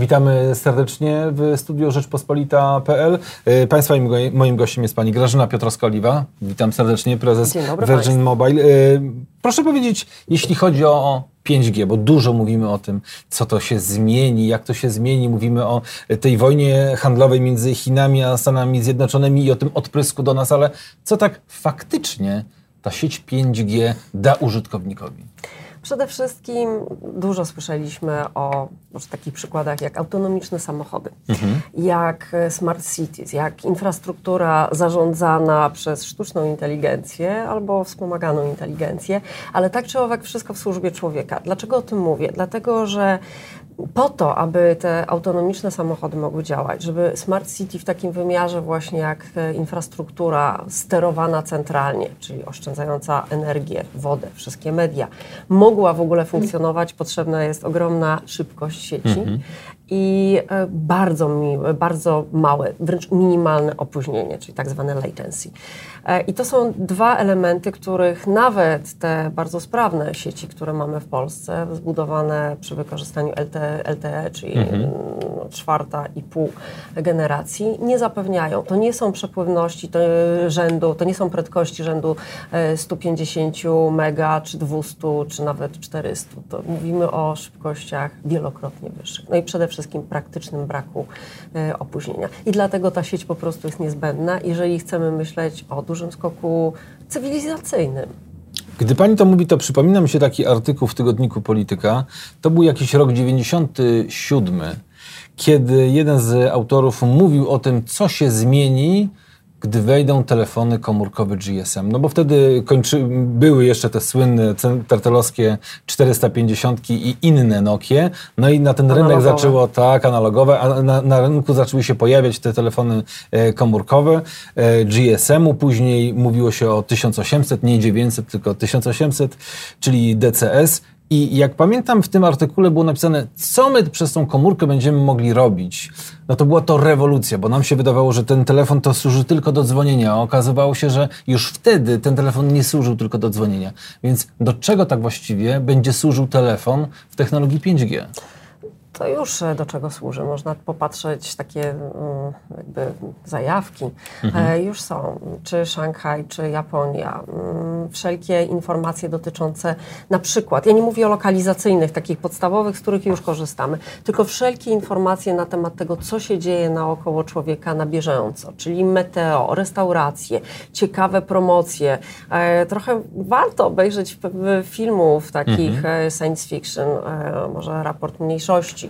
Witamy serdecznie w studiu Rzeczpospolita.pl. E, państwa i moim gościem jest pani Grażyna Piotrowska-Oliwa. Witam serdecznie, prezes Virgin państwu. Mobile. E, Proszę powiedzieć, jeśli chodzi o 5G, bo dużo mówimy o tym, co to się zmieni, jak to się zmieni. Mówimy o tej wojnie handlowej między Chinami a Stanami Zjednoczonymi i o tym odprysku do nas, ale co tak faktycznie ta sieć 5G da użytkownikowi? Przede wszystkim dużo słyszeliśmy o może takich przykładach jak autonomiczne samochody, jak e, smart cities, jak infrastruktura zarządzana przez sztuczną inteligencję albo wspomaganą inteligencję, ale tak czy owak wszystko w służbie człowieka. Dlaczego o tym mówię? Dlatego, że po to, aby te autonomiczne samochody mogły działać, żeby smart city w takim wymiarze właśnie jak e, infrastruktura sterowana centralnie, czyli oszczędzająca energię, wodę, wszystkie media, mogła w ogóle funkcjonować, potrzebna jest ogromna szybkość sieci i e, bardzo, bardzo małe, wręcz minimalne opóźnienie, czyli tak zwane latency. E, I to są dwa elementy, których nawet te bardzo sprawne sieci, które mamy w Polsce, zbudowane przy wykorzystaniu LTE, LTE czyli no, czwarta i pół generacji, nie zapewniają. To nie są przepływności to, rzędu, to nie są prędkości rzędu e, 150 mega, czy 200, czy nawet 400. To mówimy o szybkościach wielokrotnie wyższych. No i przede wszystkim praktycznym braku e, opóźnienia. I dlatego ta sieć po prostu jest niezbędna, jeżeli chcemy myśleć o dużym skoku cywilizacyjnym. Gdy pani to mówi, to przypomina mi się taki artykuł w tygodniku Polityka. To był jakiś rok 97, kiedy jeden z autorów mówił o tym, co się zmieni, gdy wejdą telefony komórkowe GSM. No bo wtedy kończy, były jeszcze te słynne tertelowskie 450 i inne Nokie. No i na ten rynek Analogowe. zaczęło tak, analogowe, a na, na rynku zaczęły się pojawiać te telefony e, komórkowe e, GSM-u. Później mówiło się o 1800, nie 900, tylko 1800, czyli DCS. I jak pamiętam, w tym artykule było napisane, co my przez tą komórkę będziemy mogli robić. No to była to rewolucja, bo nam się wydawało, że ten telefon to służy tylko do dzwonienia, a okazywało się, że już wtedy ten telefon nie służył tylko do dzwonienia. Więc do czego tak właściwie będzie służył telefon w technologii 5G? To już e, do czego służy. Można popatrzeć, takie mm, jakby zajawki e, już są. Czy Szanghaj, czy Japonia. Mm, Wszelkie informacje dotyczące na przykład, ja nie mówię o lokalizacyjnych, takich podstawowych, z których już korzystamy, tylko wszelkie informacje na temat tego, co się dzieje naokoło człowieka na bieżąco, czyli meteo, restauracje, ciekawe promocje. E, Trochę warto obejrzeć filmów takich e, science fiction, może raport mniejszości,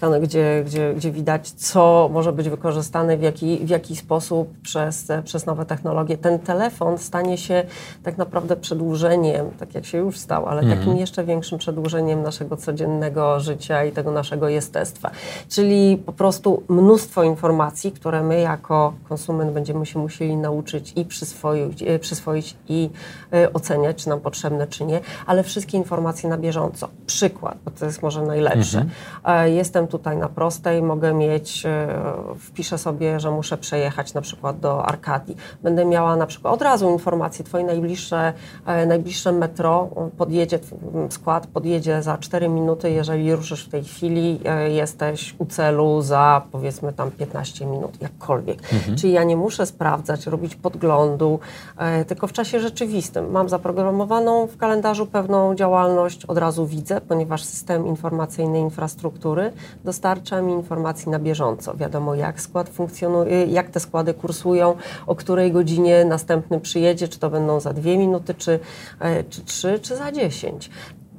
skano- gdzie, gdzie, gdzie widać, co może być wykorzystane, w jaki, w jaki sposób przez, przez nowe technologie. Ten telefon stanie się tak naprawdę przedłużeniem, tak jak się już stał, ale takim jeszcze większym przedłużeniem naszego codziennego życia i tego naszego jestestwa. Czyli po prostu mnóstwo informacji, które my jako konsument będziemy się musieli nauczyć i przyswoić, e, przyswoić i e, oceniać, czy nam potrzebne, czy nie, ale wszystkie informacje na bieżąco. Przykład, bo to jest może najlepsze. E, Jestem tutaj na prostej, mogę mieć, e, wpiszę sobie, że muszę przejechać na przykład do Arkadii. Będę miała na przykład od razu informację, twoje najbliższe, e, najbliższe metro podjedzie, skład podjedzie za 4 minuty, jeżeli ruszysz w tej chwili, e, jesteś u celu za powiedzmy tam 15 minut, jakkolwiek. Czyli ja nie muszę sprawdzać, robić podglądu, tylko w czasie rzeczywistym. Mam zaprogramowaną w kalendarzu pewną działalność, od razu widzę, ponieważ system informacyjny infrastruktury dostarcza mi informacji na bieżąco. Wiadomo, jak skład funkcjonuje, jak te składy kursują, o której godzinie następny przyjedzie, czy to będą za dwie minuty, czy, e, czy trzy, czy za dziesięć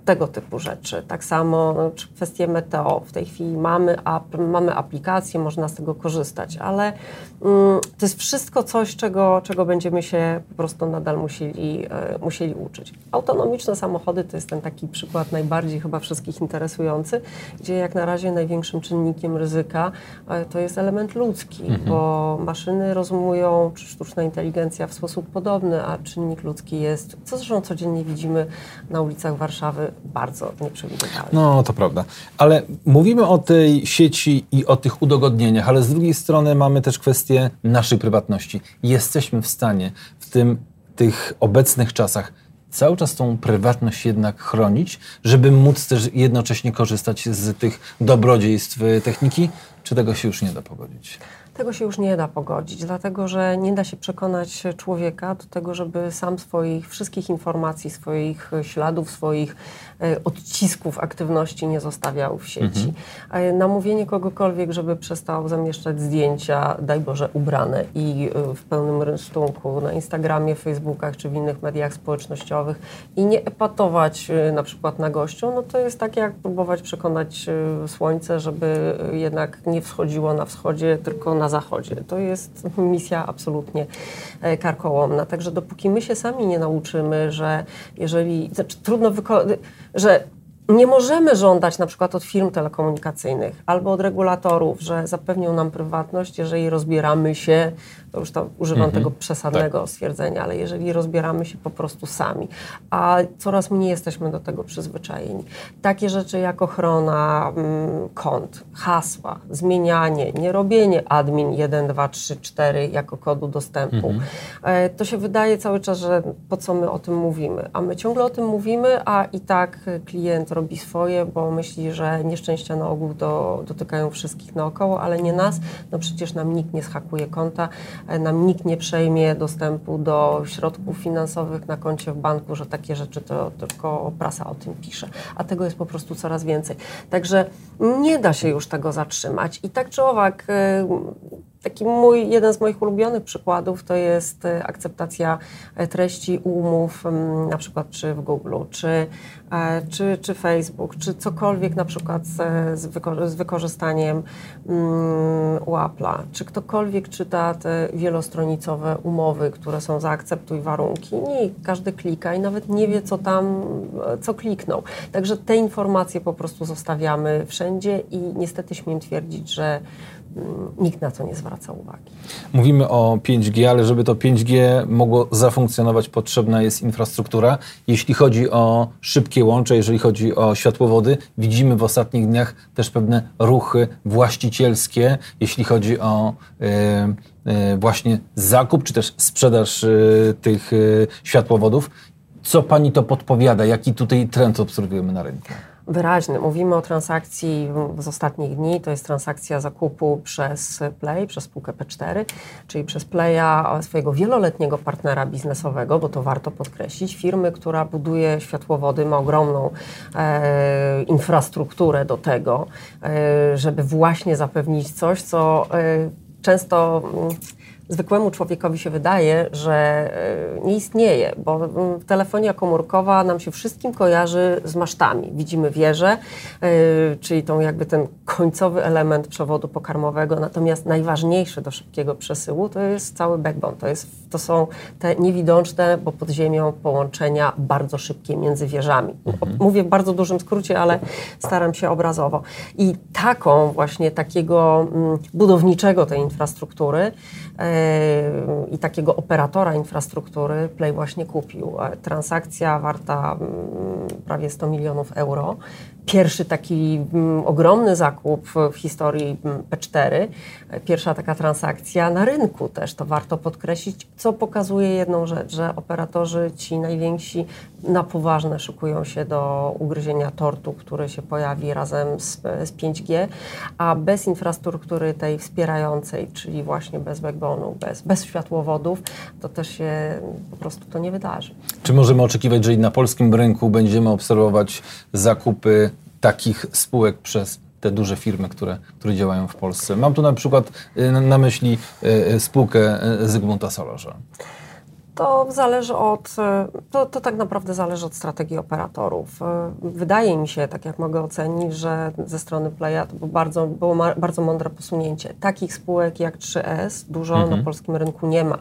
tego typu rzeczy. Tak samo czy kwestie meteo. W tej chwili mamy, ap, mamy aplikację, można z tego korzystać, ale mm, to jest wszystko coś, czego, czego będziemy się po prostu nadal musieli, e, musieli uczyć. Autonomiczne samochody to jest ten taki przykład najbardziej chyba wszystkich interesujący, gdzie jak na razie największym czynnikiem ryzyka e, to jest element ludzki, bo maszyny rozumują, czy sztuczna inteligencja w sposób podobny, a czynnik ludzki jest, co zresztą codziennie widzimy na ulicach Warszawy, bardzo nieprzewidywalny. No, to prawda. Ale mówimy o tej sieci i o tych udogodnieniach, ale z drugiej strony mamy też kwestię naszej prywatności. Jesteśmy w stanie w tym, tych obecnych czasach cały czas tą prywatność jednak chronić, żeby móc też jednocześnie korzystać z tych dobrodziejstw techniki? Czy tego się już nie da pogodzić? Tego się już nie da pogodzić, dlatego że nie da się przekonać człowieka do tego, żeby sam swoich wszystkich informacji, swoich śladów, swoich e, odcisków aktywności nie zostawiał w sieci. Mhm. Namówienie kogokolwiek, żeby przestał zamieszczać zdjęcia, daj Boże, ubrane i e, w pełnym rynsztunku na Instagramie, Facebookach czy w innych mediach społecznościowych i nie epatować e, na przykład na gościu, no to jest tak jak próbować przekonać słońce, żeby jednak nie wschodziło na wschodzie, tylko na zachodzie. To jest misja absolutnie e, karkołomna. Także dopóki my się sami nie nauczymy, że jeżeli, znaczy trudno wykonać, że nie możemy żądać na przykład od firm telekomunikacyjnych albo od regulatorów, że zapewnią nam prywatność, jeżeli rozbieramy się to już to używam mhm. tego przesadnego tak. stwierdzenia, ale jeżeli rozbieramy się po prostu sami, a coraz mniej jesteśmy do tego przyzwyczajeni. Takie rzeczy jak ochrona mm, kont, hasła, zmienianie, nie robienie admin 1, 2, 3, 4 jako kodu dostępu, mhm. e, to się wydaje cały czas, że po co my o tym mówimy, a my ciągle o tym mówimy, a i tak klient robi swoje, bo myśli, że nieszczęścia na ogół do, dotykają wszystkich naokoło, ale nie nas, no przecież nam nikt nie schakuje konta, nam nikt nie przejmie dostępu do środków finansowych na koncie w banku, że takie rzeczy to tylko prasa o tym pisze, a tego jest po prostu coraz więcej. Także nie da się już tego zatrzymać i tak czy owak y, Taki mój, jeden z moich ulubionych przykładów to jest e, akceptacja e, treści umów, mm, na przykład czy w Google, czy, e, czy, czy Facebook, czy cokolwiek na przykład z, z wykorzystaniem um, Apple'a. Czy ktokolwiek czyta te wielostronicowe umowy, które są zaakceptuj warunki. Nie, każdy klika i nawet nie wie, co tam, co kliknął. Także te informacje po prostu zostawiamy wszędzie i niestety śmiem twierdzić, że Mm, nikt na to nie zwraca uwagi. Mówimy o 5G, ale żeby to 5G mogło zafunkcjonować, potrzebna jest infrastruktura. Jeśli chodzi o szybkie łącze, jeżeli chodzi o światłowody, widzimy w ostatnich dniach też pewne ruchy właścicielskie, jeśli chodzi o y, y, właśnie zakup czy też sprzedaż y, tych światłowodów. Co pani to podpowiada? Jaki tutaj trend obserwujemy na rynku? Wyraźny. Mówimy o transakcji z ostatnich dni, to jest transakcja zakupu przez Play, przez spółkę P4, czyli przez Playa, swojego wieloletniego partnera biznesowego, bo to warto podkreślić, firmy, która buduje światłowody, ma ogromną e, infrastrukturę do tego, e, żeby właśnie zapewnić coś, co e, często zwykłemu człowiekowi się wydaje, że e, nie istnieje, bo telefonia komórkowa nam się wszystkim kojarzy z masztami. Widzimy wieżę, e, czyli tą jakby ten końcowy element przewodu pokarmowego, natomiast najważniejszy do szybkiego przesyłu to jest cały backbone, to, jest, to są te niewidoczne, bo pod ziemią połączenia bardzo szybkie między wieżami. Mhm. Mówię w bardzo dużym skrócie, ale staram się obrazowo. I taką właśnie takiego budowniczego tej infrastruktury i takiego operatora infrastruktury Play właśnie kupił. E, transakcja warta mm, prawie 100 milionów euro pierwszy taki mm, ogromny zakup w historii mm, P4, pierwsza taka transakcja na rynku też, to warto podkreślić, co pokazuje jedną rzecz, że operatorzy ci najwięksi na poważne szykują się do ugryzienia tortu, który się pojawi razem z, z 5G, a bez infrastruktury tej wspierającej, czyli właśnie bez backbone'u, bez, bez światłowodów, to też się po prostu to nie wydarzy. Czy możemy oczekiwać, że i na polskim rynku będziemy obserwować zakupy takich spółek przez te duże firmy, które, które działają w Polsce. Mam tu na przykład y, na myśli y, y, spółkę Zygmunta Solorza. To zależy od, to, to tak naprawdę zależy od strategii operatorów. Wydaje mi się, tak jak mogę ocenić, że ze strony Playa to było bardzo, było bardzo mądre posunięcie. Takich spółek jak 3S dużo mhm. na polskim rynku nie ma.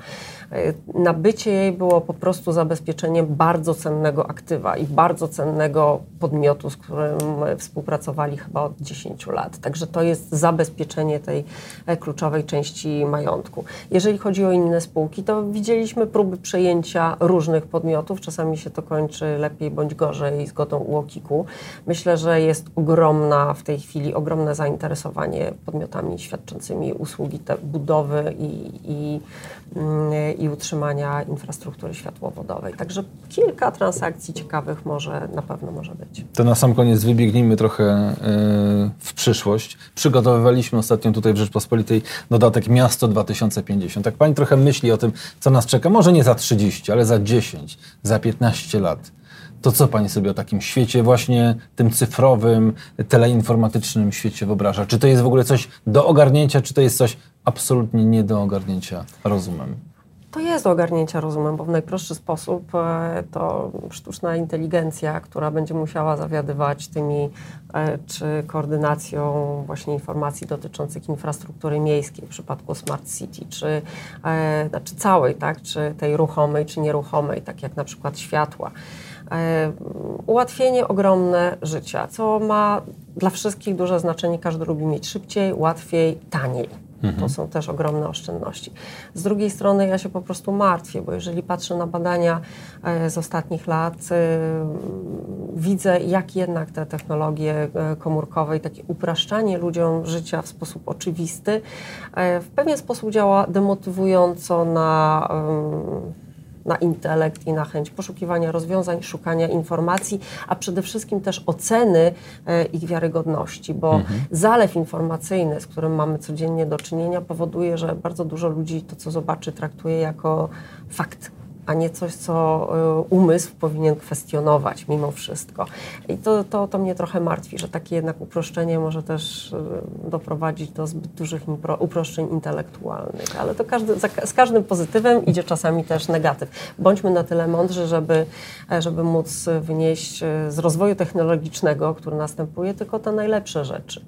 E, nabycie jej było po prostu zabezpieczeniem bardzo cennego aktywa i bardzo cennego podmiotu, z którym współpracowali chyba od 10 lat. Także to jest zabezpieczenie tej e, kluczowej części majątku. Jeżeli chodzi o inne spółki, to widzieliśmy próby przejęcia różnych podmiotów. Czasami się to kończy lepiej bądź gorzej zgodą UOKiK-u. Myślę, że jest ogromna w tej chwili, ogromne zainteresowanie podmiotami świadczącymi usługi budowy i, i, mm, i utrzymania infrastruktury światłowodowej. Także kilka transakcji ciekawych może na pewno może być. To na sam koniec wybiegnijmy trochę e, w przyszłość. Przygotowywaliśmy ostatnio tutaj w Rzeczpospolitej dodatek Miasto 2050. Tak pani trochę myśli o tym, co nas czeka, może nie za 30, ale za 10, za 15 lat. To co pani sobie o takim świecie właśnie tym cyfrowym, teleinformatycznym świecie wyobraża? Czy to jest w ogóle coś do ogarnięcia, czy to jest coś absolutnie nie do ogarnięcia rozumem? To jest do ogarnięcia rozumem, bo w najprostszy sposób e, to sztuczna inteligencja, która będzie musiała zawiadywać tymi e, czy koordynacją właśnie informacji dotyczących infrastruktury miejskiej w przypadku Smart City, czy e, znaczy całej, tak, czy tej ruchomej, czy nieruchomej, tak jak na przykład światła. Ułatwienie ogromne życia, co ma dla wszystkich duże znaczenie. Każdy lubi mieć szybciej, łatwiej, taniej. Mhm. To są też ogromne oszczędności. Z drugiej strony ja się po prostu martwię, bo jeżeli patrzę na badania e, z ostatnich lat, e, widzę, jak jednak te technologie e, komórkowe i takie upraszczanie ludziom życia w sposób oczywisty w pewien sposób działa demotywująco na na intelekt i na chęć poszukiwania rozwiązań, szukania informacji, a przede wszystkim też oceny e, ich wiarygodności, bo mhm. zalew informacyjny, z którym mamy codziennie do czynienia, powoduje, że bardzo dużo ludzi to, co zobaczy, traktuje jako fakt a nie coś, co y, umysł powinien kwestionować mimo wszystko. I to, to, to mnie trochę martwi, że takie jednak uproszczenie może też y, doprowadzić do zbyt dużych uproszczeń intelektualnych. Ale to każdy, z każdym pozytywem idzie czasami też negatyw. Bądźmy na tyle mądrzy, żeby, żeby móc wynieść y, z rozwoju technologicznego, który następuje, tylko te najlepsze rzeczy.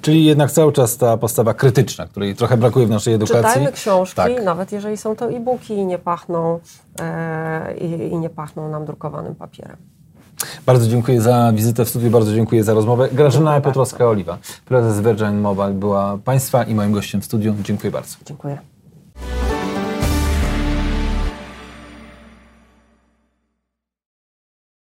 Czyli jednak cały czas ta postawa krytyczna, której trochę brakuje w naszej edukacji. Czytajmy książki, tak. nawet jeżeli są to e-booki i nie pachną, e, i, i nie pachną nam drukowanym papierem. Bardzo dziękuję za wizytę w studiu, bardzo dziękuję za rozmowę. Grażyna Piotrowska-Oliwa, prezes Virgin Mobile była Państwa i moim gościem w studiu. Dziękuję bardzo. Dziękuję.